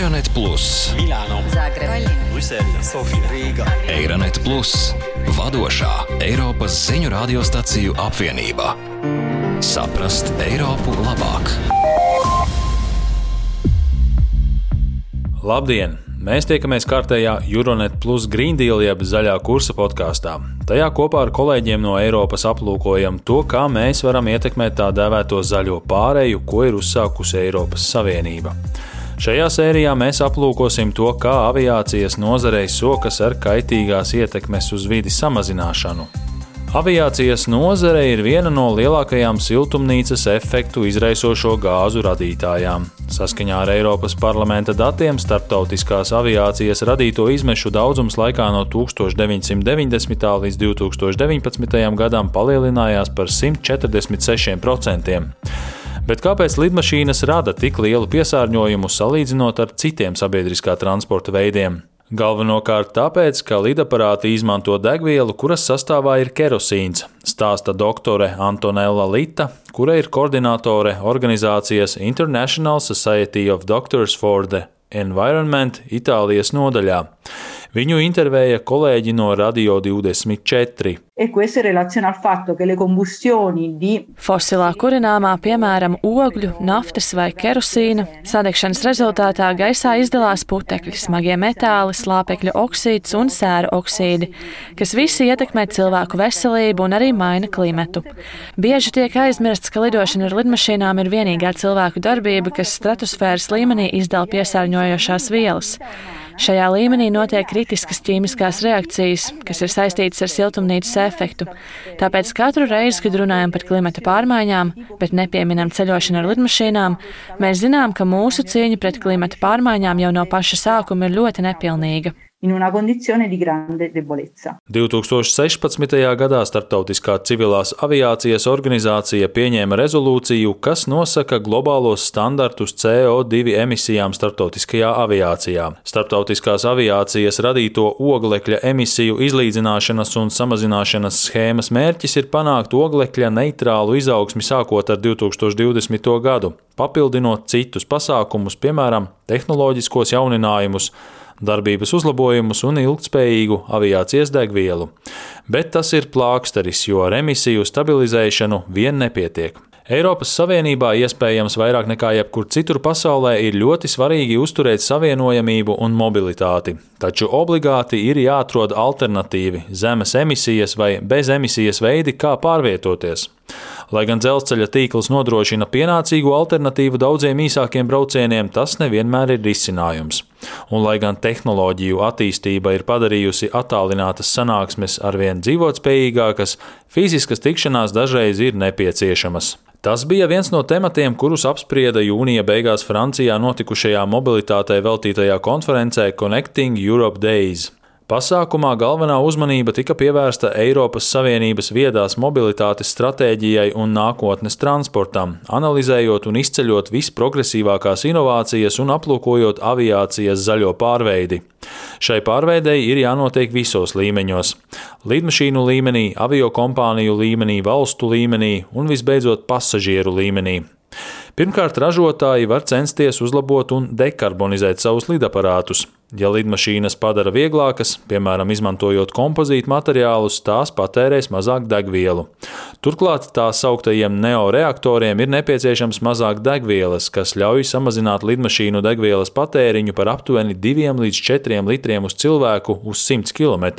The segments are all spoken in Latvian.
Eironet Plus, Milāno, Zagreb, Brisele, Sofija, Rīga. Eironet Plus, vadošā Eiropas ziņu radiostaciju apvienība. Saprast Eiropu labāk! Labdien! Mēs tiekamies kārtējā Euronet Plus Green Deal jeb zaļā kursa podkāstā. Tajā kopā ar kolēģiem no Eiropas aplūkojam to, kā mēs varam ietekmēt tā dēvēto zaļo pāreju, ko ir uzsākusi Eiropas Savienība. Šajā sērijā mēs aplūkosim to, kā aviācijas nozarei sokas ar kaitīgās ietekmes uz vidi samazināšanu. Aviācijas nozare ir viena no lielākajām siltumnīcas efektu izraisošo gāzu radītājām. Saskaņā ar Eiropas parlamenta datiem starptautiskās aviācijas radīto izmešu daudzums laikā no 1990. līdz 2019. gadam palielinājās par 146%. Bet kāpēc lidmašīnas rada tik lielu piesārņojumu salīdzinot ar citiem sabiedriskā transporta veidiem? Galvenokārt tāpēc, ka lidaparāti izmanto degvielu, kuras sastāvā ir kerosīns, stāsta doktore Antonella Lita, kura ir koordinātore organizācijas International Society of Doctors for the Environment Itālijas nodaļā. Viņu intervēja kolēģi no Radio 24. e Fosilā kurināmā, piemēram, ogļu, naftas vai kerosīna, sadegšanas rezultātā gaisā izdalās putekļi, smagie metāli, slāpekļa oksīds un sēra oksīdi, kas visi ietekmē cilvēku veselību un arī maina klimatu. Bieži tiek aizmirsts, ka lidošana ar lidmašīnām ir vienīgā cilvēku darbība, kas stratosfēras līmenī izdala piesārņojošās vielas. Šajā līmenī notiek kritiskas ķīmiskās reakcijas, kas ir saistītas ar siltumnīcas efektu. Tāpēc katru reizi, kad runājam par klimata pārmaiņām, bet nepieminam ceļošanu ar lidmašīnām, mēs zinām, ka mūsu cīņa pret klimata pārmaiņām jau no paša sākuma ir ļoti nepilnīga. In una condizione di grande debolezza. 2016. gadā Startautiskā civilās aviācijas organizācija pieņēma rezolūciju, kas nosaka globālos standartus CO2 emisijām starptautiskajā aviācijā. Starptautiskās aviācijas radīto oglekļa emisiju izlīdzināšanas un samazināšanas schēmas mērķis ir panākt oglekļa neitrālu izaugsmi sākot ar 2020. gadu, papildinot citus pasākumus, piemēram, tehnoloģiskos jauninājumus darbības uzlabojumus un ilgspējīgu aviācijas degvielu. Bet tas ir plāksteris, jo ar emisiju stabilizēšanu vien nepietiek. Eiropas Savienībā iespējams vairāk nekā jebkur citur pasaulē ir ļoti svarīgi uzturēt savienojamību un mobilitāti, taču obligāti ir jāatrod alternatīvi, zemes emisijas vai bez emisijas veidi, kā pārvietoties. Lai gan dzelzceļa tīkls nodrošina pienācīgu alternatīvu daudziem īsākiem braucieniem, tas nevienmēr ir risinājums. Un lai gan tehnoloģiju attīstība ir padarījusi attālinātas sanāksmes arvien dzīvotspējīgākas, fiziskas tikšanās dažreiz ir nepieciešamas. Tas bija viens no tematiem, kurus apsprieda jūnija beigās Francijā notikušajā mobilitātei veltītajā konferencē Connecting Europe Days. Pasākumā galvenā uzmanība tika pievērsta Eiropas Savienības viedās mobilitātes stratēģijai un nākotnes transportam, analizējot un izceļot visprogresīvākās inovācijas un aplūkojot aviācijas zaļo pārveidi. Šai pārveidei ir jānotiek visos līmeņos - lidmašīnu līmenī, avio kompāniju līmenī, valstu līmenī un visbeidzot pasažieru līmenī. Pirmkārt, ražotāji var censties uzlabot un dekarbonizēt savus lidaparātus. Ja lidmašīnas padara vieglākas, piemēram, izmantojot kompozītu materiālus, tās patērēs mazāk degvielu. Turklāt tā sauktajiem neoreaktoriem ir nepieciešams mazāk degvielas, kas ļauj samazināt lidmašīnu degvielas patēriņu par aptuveni 2 līdz 4 litriem uz cilvēku uz 100 km.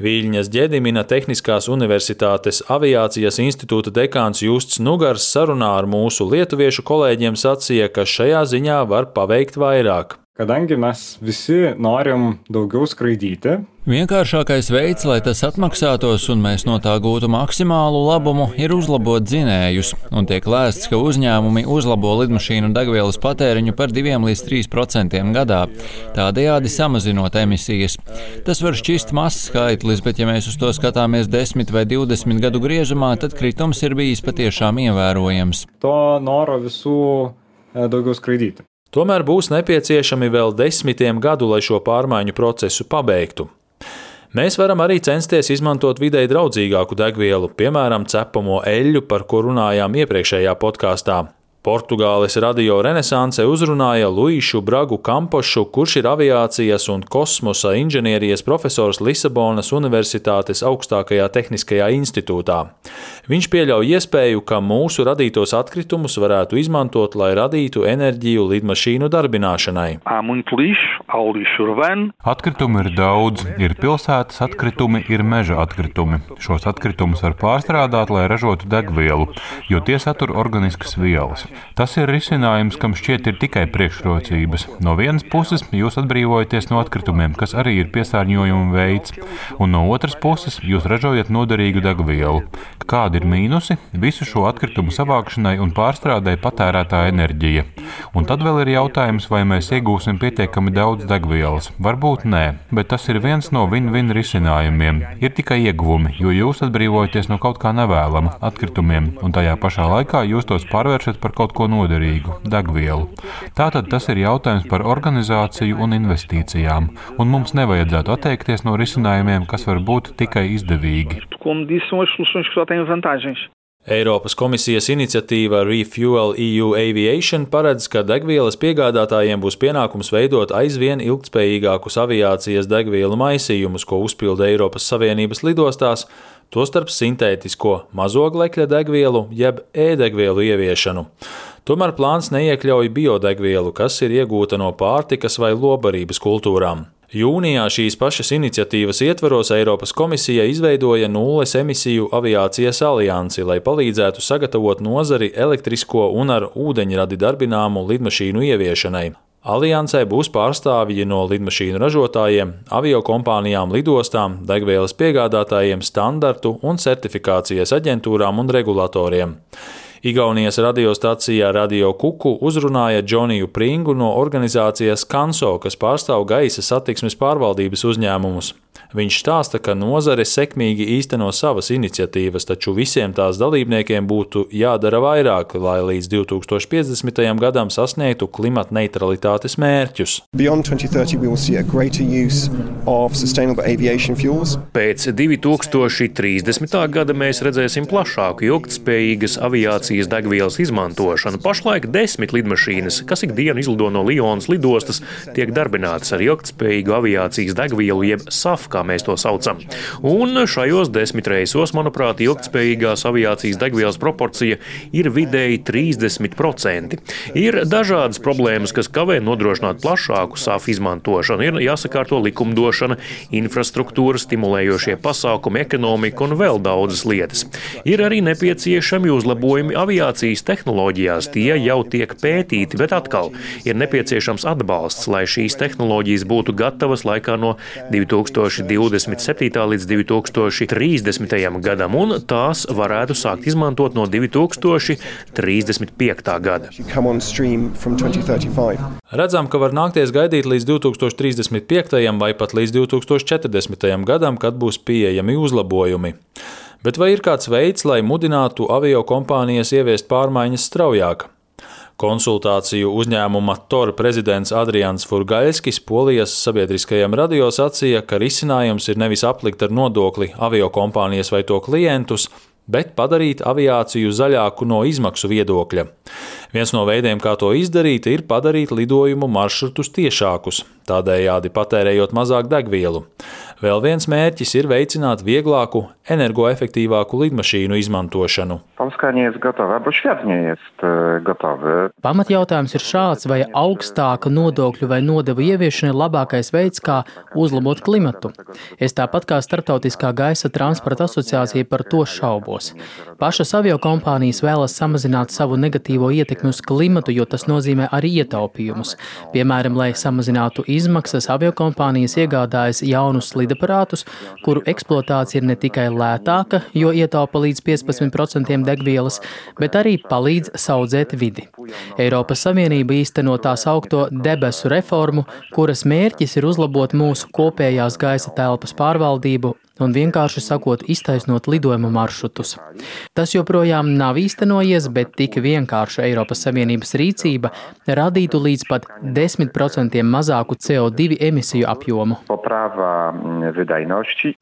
Viļņas Ģedimina Tehniskās Universitātes aviācijas institūta dekāns Justs Nugars sarunā ar mūsu lietuviešu kolēģiem sacīja, ka šajā ziņā var paveikt vairāk. Kadangi mes visi norim daugiau skraidyti, Vienkāršākais veids, lai tas atmaksātos un mēs no tā gūtu maksimālu labumu, ir uzlabot dzinējus, un tiek lēsts, ka uzņēmumi uzlabo lidmašīnu degvielas patēriņu par 2 līdz 3 procentiem gadā, tādējādi samazinot emisijas. Tas var šķist mazs skaitlis, bet ja mēs uz to skatāmies 10 vai 20 gadu griezumā, tad kritums ir bijis patiešām ievērojams. to noro visų e, daugiau skraidyti. Tomēr būs nepieciešami vēl desmitiem gadu, lai šo pārmaiņu procesu pabeigtu. Mēs varam arī censties izmantot videi draudzīgāku degvielu, piemēram, cepamo eļļu, par ko runājām iepriekšējā podkāstā. Portugāles radio renesansē uzrunāja Luīšu Bragu Kampošu, kurš ir aviācijas un kosmosa inženierijas profesors Lisabonas Universitātes augstākajā tehniskajā institūtā. Viņš pieļauj iespēju, ka mūsu radītos atkritumus varētu izmantot, lai radītu enerģiju lidmašīnu darbināšanai. Atkritumi ir daudz, ir pilsētas atkritumi, ir meža atkritumi. Šos atkritumus var pārstrādāt, lai ražotu degvielu, jo tie satur organiskas vielas. Tas ir risinājums, kam šķiet ir tikai priekšrocības. No vienas puses jūs atbrīvojaties no atkritumiem, kas arī ir piesārņojuma veids, un no otras puses jūs ražojat noderīgu degvielu. Kādi ir mīnusi? Visu šo atkritumu savākšanai un pārstrādē patērētā enerģija. Un tad vēl ir jautājums, vai mēs iegūsim pietiekami daudz degvielas. Varbūt nē, bet tas ir viens no win-win risinājumiem. Ir tikai ieguvumi, jo jūs atbrīvojaties no kaut kā nevēlama atkritumiem, un tajā pašā laikā jūs tos pārvēršat par kaut kaut ko noderīgu, degvielu. Tātad tas ir jautājums par organizāciju un investīcijām, un mums nevajadzētu atteikties no risinājumiem, kas var būt tikai izdevīgi. Eiropas komisijas iniciatīva Refuel EU Aviation paredz, ka degvielas piegādātājiem būs pienākums veidot aizvien ilgspējīgākus aviācijas degvielu maisījumus, ko uzpilda Eiropas Savienības lidostās, tostarp sintētisko mazoglekļa degvielu jeb e-degvielu ieviešanu. Tomēr plāns neiekļauj biodegvielu, kas ir iegūta no pārtikas vai lobarības kultūrām. Jūnijā šīs pašas iniciatīvas ietvaros Eiropas komisija izveidoja nulles emisiju aviācijas aliansi, lai palīdzētu sagatavot nozari elektrisko un ar ūdeņradi darbināmu lidmašīnu ieviešanai. Aliansē būs pārstāvji no lidmašīnu ražotājiem, aviokompānijām, lidostām, degvielas piegādātājiem, standartu un certifikācijas aģentūrām un regulatoriem. Igaunijas radiostacijā Radio Kuku uzrunāja Džoniju Pringu no organizācijas Kanso, kas pārstāv gaisa satiksmes pārvaldības uzņēmumus. Viņš stāsta, ka nozare sekmīgi īsteno savas iniciatīvas, taču visiem tās dalībniekiem būtu jādara vairāk, lai līdz 2050. gadam sasniegtu klimata neutralitātes mērķus. Pēc 2030. gada mēs redzēsim plašāku ilgtspējīgas aviācijas degvielas izmantošanu. Pašlaik desmit lidmašīnas, kas ikdienu izlido no Lionas lidostas, tiek darbinātas ar ilgtspējīgu aviācijas degvielu jeb SAF, kā mēs to saucam. Un šajos desmit reisos, manuprāt, ilgspējīgās aviācijas degvielas proporcija ir vidēji 30%. Ir dažādas problēmas, kas kavē nodrošināt plašāku SAF izmantošanu. Ir jāsakārto likumdošana, infrastruktūra, stimulējošie pasākumi, ekonomika un vēl daudzas lietas. Ir arī nepieciešami uzlabojumi aviācijas tehnoloģijās. Tie jau tiek pētīti, bet atkal ir nepieciešams atbalsts, lai šīs tehnoloģijas būtu gatavas laikā no 2020. 2027. līdz 2030. gadam, un tās varētu sākt izmantot no 2035. gada. Redzam, ka var nākties gaidīt līdz 2035. vai pat līdz 2040. gadam, kad būs pieejami uzlabojumi. Bet vai ir kāds veids, lai mudinātu avio kompānijas ieviest pārmaiņas straujāk? Konsultāciju uzņēmuma TOR prezidents Adrians Furgaļskis Polijas sabiedriskajam radio sacīja, ka risinājums ir nevis aplikt ar nodokli aviokompānijas vai to klientus, bet padarīt aviāciju zaļāku no izmaksu viedokļa. Viens no veidiem, kā to izdarīt, ir padarīt lidojumu maršrutus tiešākus, tādējādi patērējot mazāk degvielu. Vēl viens mērķis ir veicināt vieglāku, energoefektīvāku lidmašīnu izmantošanu. Pamatjautājums ir šāds, vai augstāka nodokļu vai nodevu ieviešana ir labākais veids, kā uzlabot klimatu. Es tāpat kā Startautiskā gaisa transporta asociācija par to šaubos. Pašas aviokompānijas vēlas samazināt savu negatīvo ietekmi uz klimatu, jo tas nozīmē arī ietaupījumus. Piemēram, lai samazinātu izmaksas, aviokompānijas iegādājas jaunus lidmašīnu lidaparātus, kuru eksploatācija ir ne tikai lētāka, jo ietaupa līdz 15% degvielas, bet arī palīdz saudzēt vidi. Eiropas Savienība īsteno tā saukto debesu reformu, kuras mērķis ir uzlabot mūsu kopējās gaisa telpas pārvaldību un vienkārši sakot, iztaisnot lidojuma maršrutus. Tas joprojām nav īstenojies, bet tik vienkārša Eiropas Savienības rīcība radītu līdz pat 10% mazāku CO2 emisiju apjomu.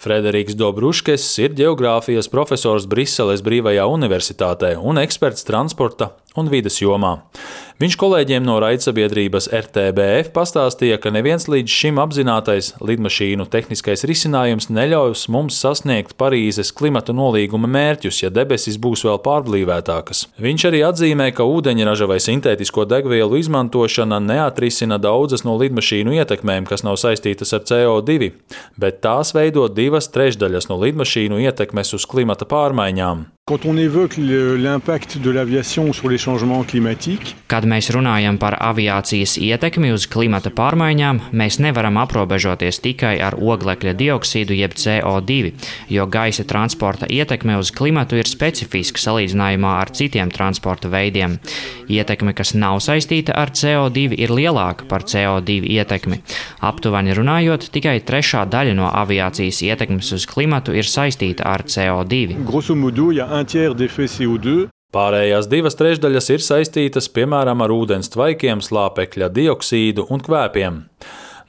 Frederiks Dobruškes ir geogrāfijas profesors Briseles Brīvajā universitātē un eksperts transporta un vides jomā. Viņš kolēģiem no raidsabiedrības RTBF pastāstīja, ka neviens līdz šim apzinātais lidmašīnu tehniskais risinājums neļaus mums sasniegt Parīzes klimata nolīguma mērķus, ja debesis būs vēl pārblīvētākas. Viņš arī atzīmē, ka ūdeņraža vai sintētisko degvielu izmantošana neatrisina daudzas no lidmašīnu ietekmēm, kas nav saistītas ar CO2, bet tās veido divas trešdaļas no lidmašīnu ietekmes uz klimata pārmaiņām. Quand on évoque l'impact de l'aviation sur les changements climatiques, Kad mēs runājam par aviācijas ietekmi uz klimata pārmaiņām, mēs nevaram aprobežoties tikai ar oglekļa dioksīdu jeb CO2, jo gaisa transporta ietekme uz klimatu ir specifiska salīdzinājumā ar citiem transporta veidiem. Ietekme, kas nav saistīta ar CO2, ir lielāka par CO2 ietekmi. Aptuveni runājot, tikai trešā daļa no aviācijas ietekmes uz klimatu ir saistīta ar CO2. grosso modo, il y a un tiers d'effet CO2 Pārējās divas trešdaļas ir saistītas piemēram ar ūdens tvaikiem, slāpekļa dioksīdu un kvēpiem.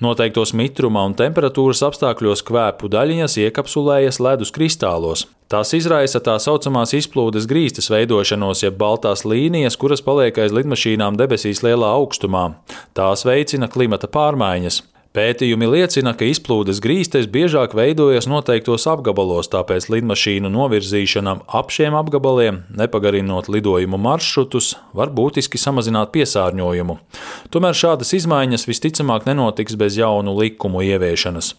Noteiktos mitruma un temperatūras apstākļos kvēpu daļiņas iekapsulējas ledus kristālos. Tās izraisa tā saucamās izplūdes grīstas veidošanos, jeb baltās līnijas, kuras paliek aiz lidmašīnām debesīs lielā augstumā. Tās veicina klimata pārmaiņas. Pētījumi liecina, ka izplūdes grīstes biežāk veidojas noteiktos apgabalos, tāpēc lidmašīnu novirzīšana ap šiem apgabaliem, nepagarinot lidojumu maršrutus, var būtiski samazināt piesārņojumu. Tomēr šādas izmaiņas visticamāk nenotiks bez jaunu likumu ieviešanas.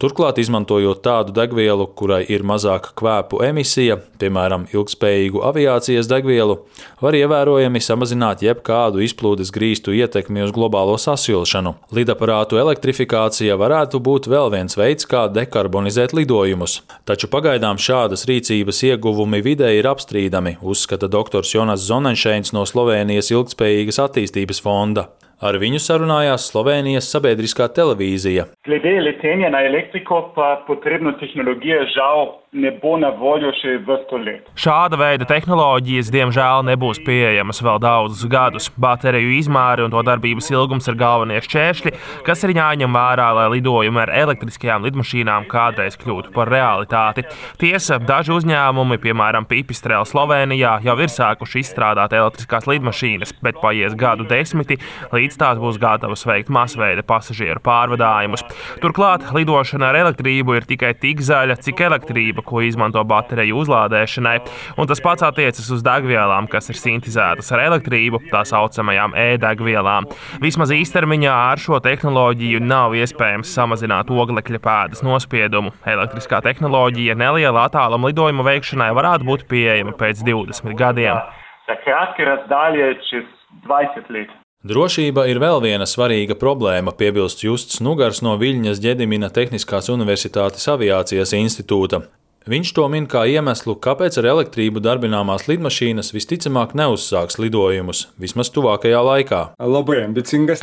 Turklāt, izmantojot tādu degvielu, kurai ir mazāka kvēpu emisija, piemēram, ilgspējīgu aviācijas degvielu, var ievērojami samazināt jebkādu izplūdes grīstu ietekmi uz globālo sasilšanu. Lidaparātu elektrifikāciju elektrifikācija varētu būt vēl viens veids, kā dekarbonizēt lidojumus. Taču pagaidām šādas rīcības ieguvumi vidē ir apstrīdami, uzskata dr. Jonas Zonenšēns no Slovenijas ilgspējīgas attīstības fonda. Ar viņu sarunājās Slovenijas sabiedriskā televīzija. Glede letenja na elektriko pa potrebno tehnologija žal ne bo na voljo še vrsto let. Šāda veida tehnoloģijas, diemžēl, nebūs pieejamas vēl daudzus gadus. Bateriju izmēri un to darbības ilgums ir galvenie šķēršļi, kas ir jāņem vērā, lai lidojumi ar elektriskajām lidmašīnām kādreiz kļūtu par realitāti. Tiesa, daži uzņēmumi, piemēram, Pipistrēla Slovenijā, jau ir sākuši izstrādāt elektriskās lidmašīnas, bet paies gadu desmiti, līdz tās būs gatavas veikt masveida pasažieru pārvadājumus. Turklāt lidošana ar elektrību ir tikai tik zaļa, cik elektrība, ko izmanto bateriju uzlādēšanai, un tas pats attiecas uz degvielām, kas ir sintēzētas ar elektrību, tā saucamajām e-degvielām. Vismaz īstermiņā ar šo tehnoloģiju nav iespējams samazināt oglekļa pēdas nospiedumu. Elektriskā tehnoloģija neliela attāluma lidojuma veikšanai varētu būt pieejama pēc 20 gadiem. Za kratke razdalje čez 20 let. Drošība ir vēl viena svarīga problēma, piebilst Justs Nugars no Viļņas Ģedimina Tehniskās Universitātes aviācijas institūta. Viņš to min kā iemeslu, kāpēc ar elektrību darbināmās lidmašīnas visticamāk neuzsāks lidojumus, vismaz tuvākajā laikā.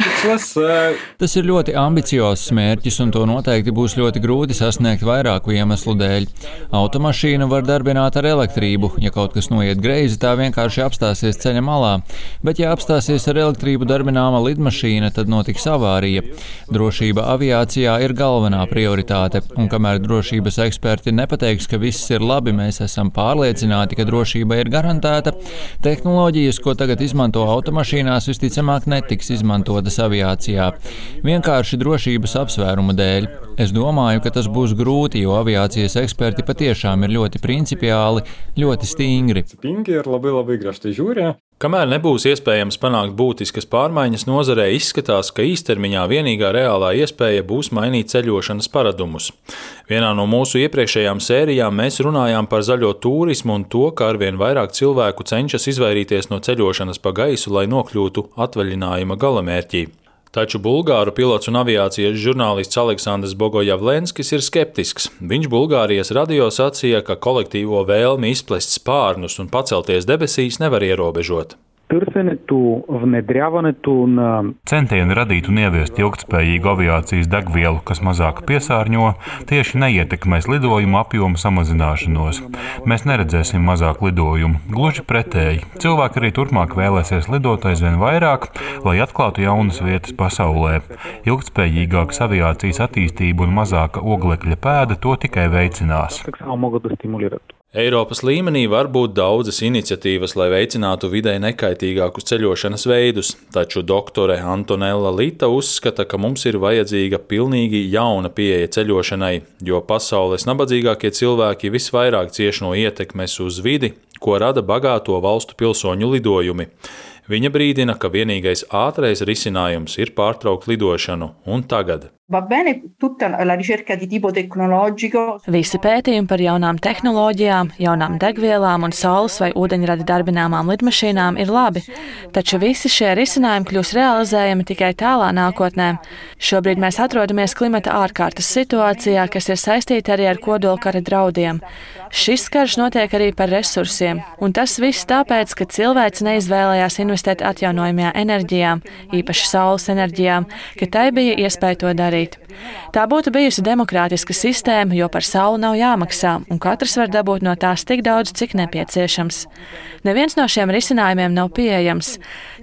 Tikslas. Tas ir ļoti ambiciozs mērķis, un to noteikti būs ļoti grūti sasniegt vairāku iemeslu dēļ. Automašīnu var darbināt ar elektrību. Ja kaut kas noiet greizi, tā vienkārši apstāsies ceļa malā. Bet, ja apstāsies ar elektrību darbināma lidmašīna, tad notiks avārija. Drošība aviācijā ir galvenā prioritāte, un kamēr drošības eksperti nepateiks, ka viss ir labi, mēs esam pārliecināti, ka drošība ir garantēta. Tehnoloģijas, ko tagad izmanto automašīnās, visticamāk netiks izmantotas aviācijā. Vienkārši drošības apsvērumu dēļ. Es domāju, ka tas būs grūti, jo aviācijas eksperti patiešām ir ļoti principiāli, ļoti stingri. Stingri ir labai labai griežtai žiūri. Kamēr nebūs iespējams panākt būtiskas pārmaiņas nozarē, izskatās, ka īstermiņā vienīgā reālā iespēja būs mainīt ceļošanas paradumus. Vienā no mūsu iepriekšējām sērijām mēs runājām par zaļo turismu un to, ka arvien vairāk cilvēku cenšas izvairīties no ceļošanas pa gaisu, lai nokļūtu atvaļinājuma galamērķī. Taču bulgāru pilots un aviācijas žurnālists Aleksandrs Bogojavlenskis ir skeptisks. Viņš Bulgārijas radio sacīja, ka kolektīvo vēlmi izplest spārnus un pacelties debesīs nevar ierobežot. търсенето, внедряването на Centieni radīt un ieviest ilgspējīgu aviācijas degvielu, kas mazāk piesārņo, tieši neietekmēs lidojumu apjomu samazināšanos. Mēs neredzēsim mazāk lidojumu. Gluži pretēji. Cilvēki arī turpmāk vēlēsies lidot aizvien vairāk, lai atklātu jaunas vietas pasaulē. Ilgspējīgākas aviācijas attīstība un mazāka oglekļa pēda to tikai veicinās. как само могат да стимулират. Eiropas līmenī var būt daudzas iniciatīvas, lai veicinātu vidē nekaitīgākus ceļošanas veidus, taču doktore Antonella Lita uzskata, ka mums ir vajadzīga pilnīgi jauna pieeja ceļošanai, jo pasaules nabadzīgākie cilvēki visvairāk cieš no ietekmes uz vidi, ko rada bagāto valstu pilsoņu lidojumi. Viņa brīdina, ka vienīgais ātrais risinājums ir pārtraukt lidošanu, un tagad. Va bene tutta la ricerca di tipo tecnologico. Visi pētījumi par jaunām tehnoloģijām, jaunām degvielām un saules vai ūdeņradi darbināmām lidmašīnām ir labi, taču visi šie risinājumi kļūs realizējami tikai tālā nākotnē. Šobrīd mēs atrodamies klimata ārkārtas situācijā, kas ir saistīta arī ar kodolkara draudiem. Šis karš notiek arī par resursiem, un tas viss tāpēc, ka cilvēks neizvēlējās investēt atjaunojamajā enerģijā, īpaši saules enerģijā, ka tai bija iespēja to darīt. Tā būtu bijusi demokrātiska sistēma, jo par sauli nav jāmaksā, un katrs var dabūt no tās tik daudz, cik nepieciešams. Neviens no šiem risinājumiem nav pieejams.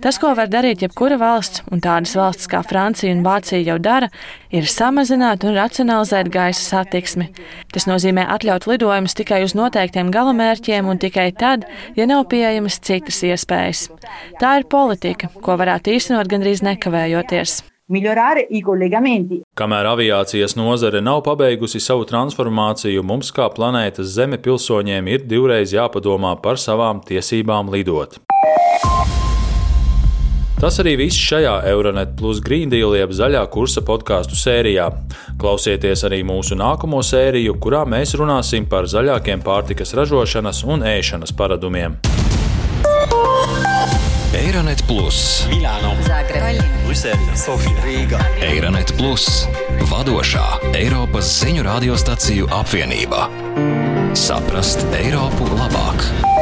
Tas, ko var darīt jebkura valsts, un tādas valstis kā Francija un Vācija jau dara, ir samazināt un racionalizēt gaisa satiksmi. Tas nozīmē atļaut lidojumus tikai uz noteiktiem galamērķiem un tikai tad, ja nav pieejamas citas iespējas. Tā ir politika, ko varētu īstenot gandrīz nekavējoties. Migliorare i collegamenti. Kamēr aviācijas nozare nav pabeigusi savu transformāciju, mums kā planētas Zeme pilsoņiem ir divreiz jāpadomā par savām tiesībām lidot. Tas arī viss šajā Euronet Plus Green Deal jeb zaļā kursa podkāstu sērijā. Klausieties arī mūsu nākamo sēriju, kurā mēs runāsim par zaļākiem pārtikas ražošanas un ēšanas paradumiem. Eironet Plus, Milano, Brisele, Sofija, Rīga. Eironet Plus, vadošā Eiropas ziņu radiostaciju apvienība. Saprast Eiropu labāk!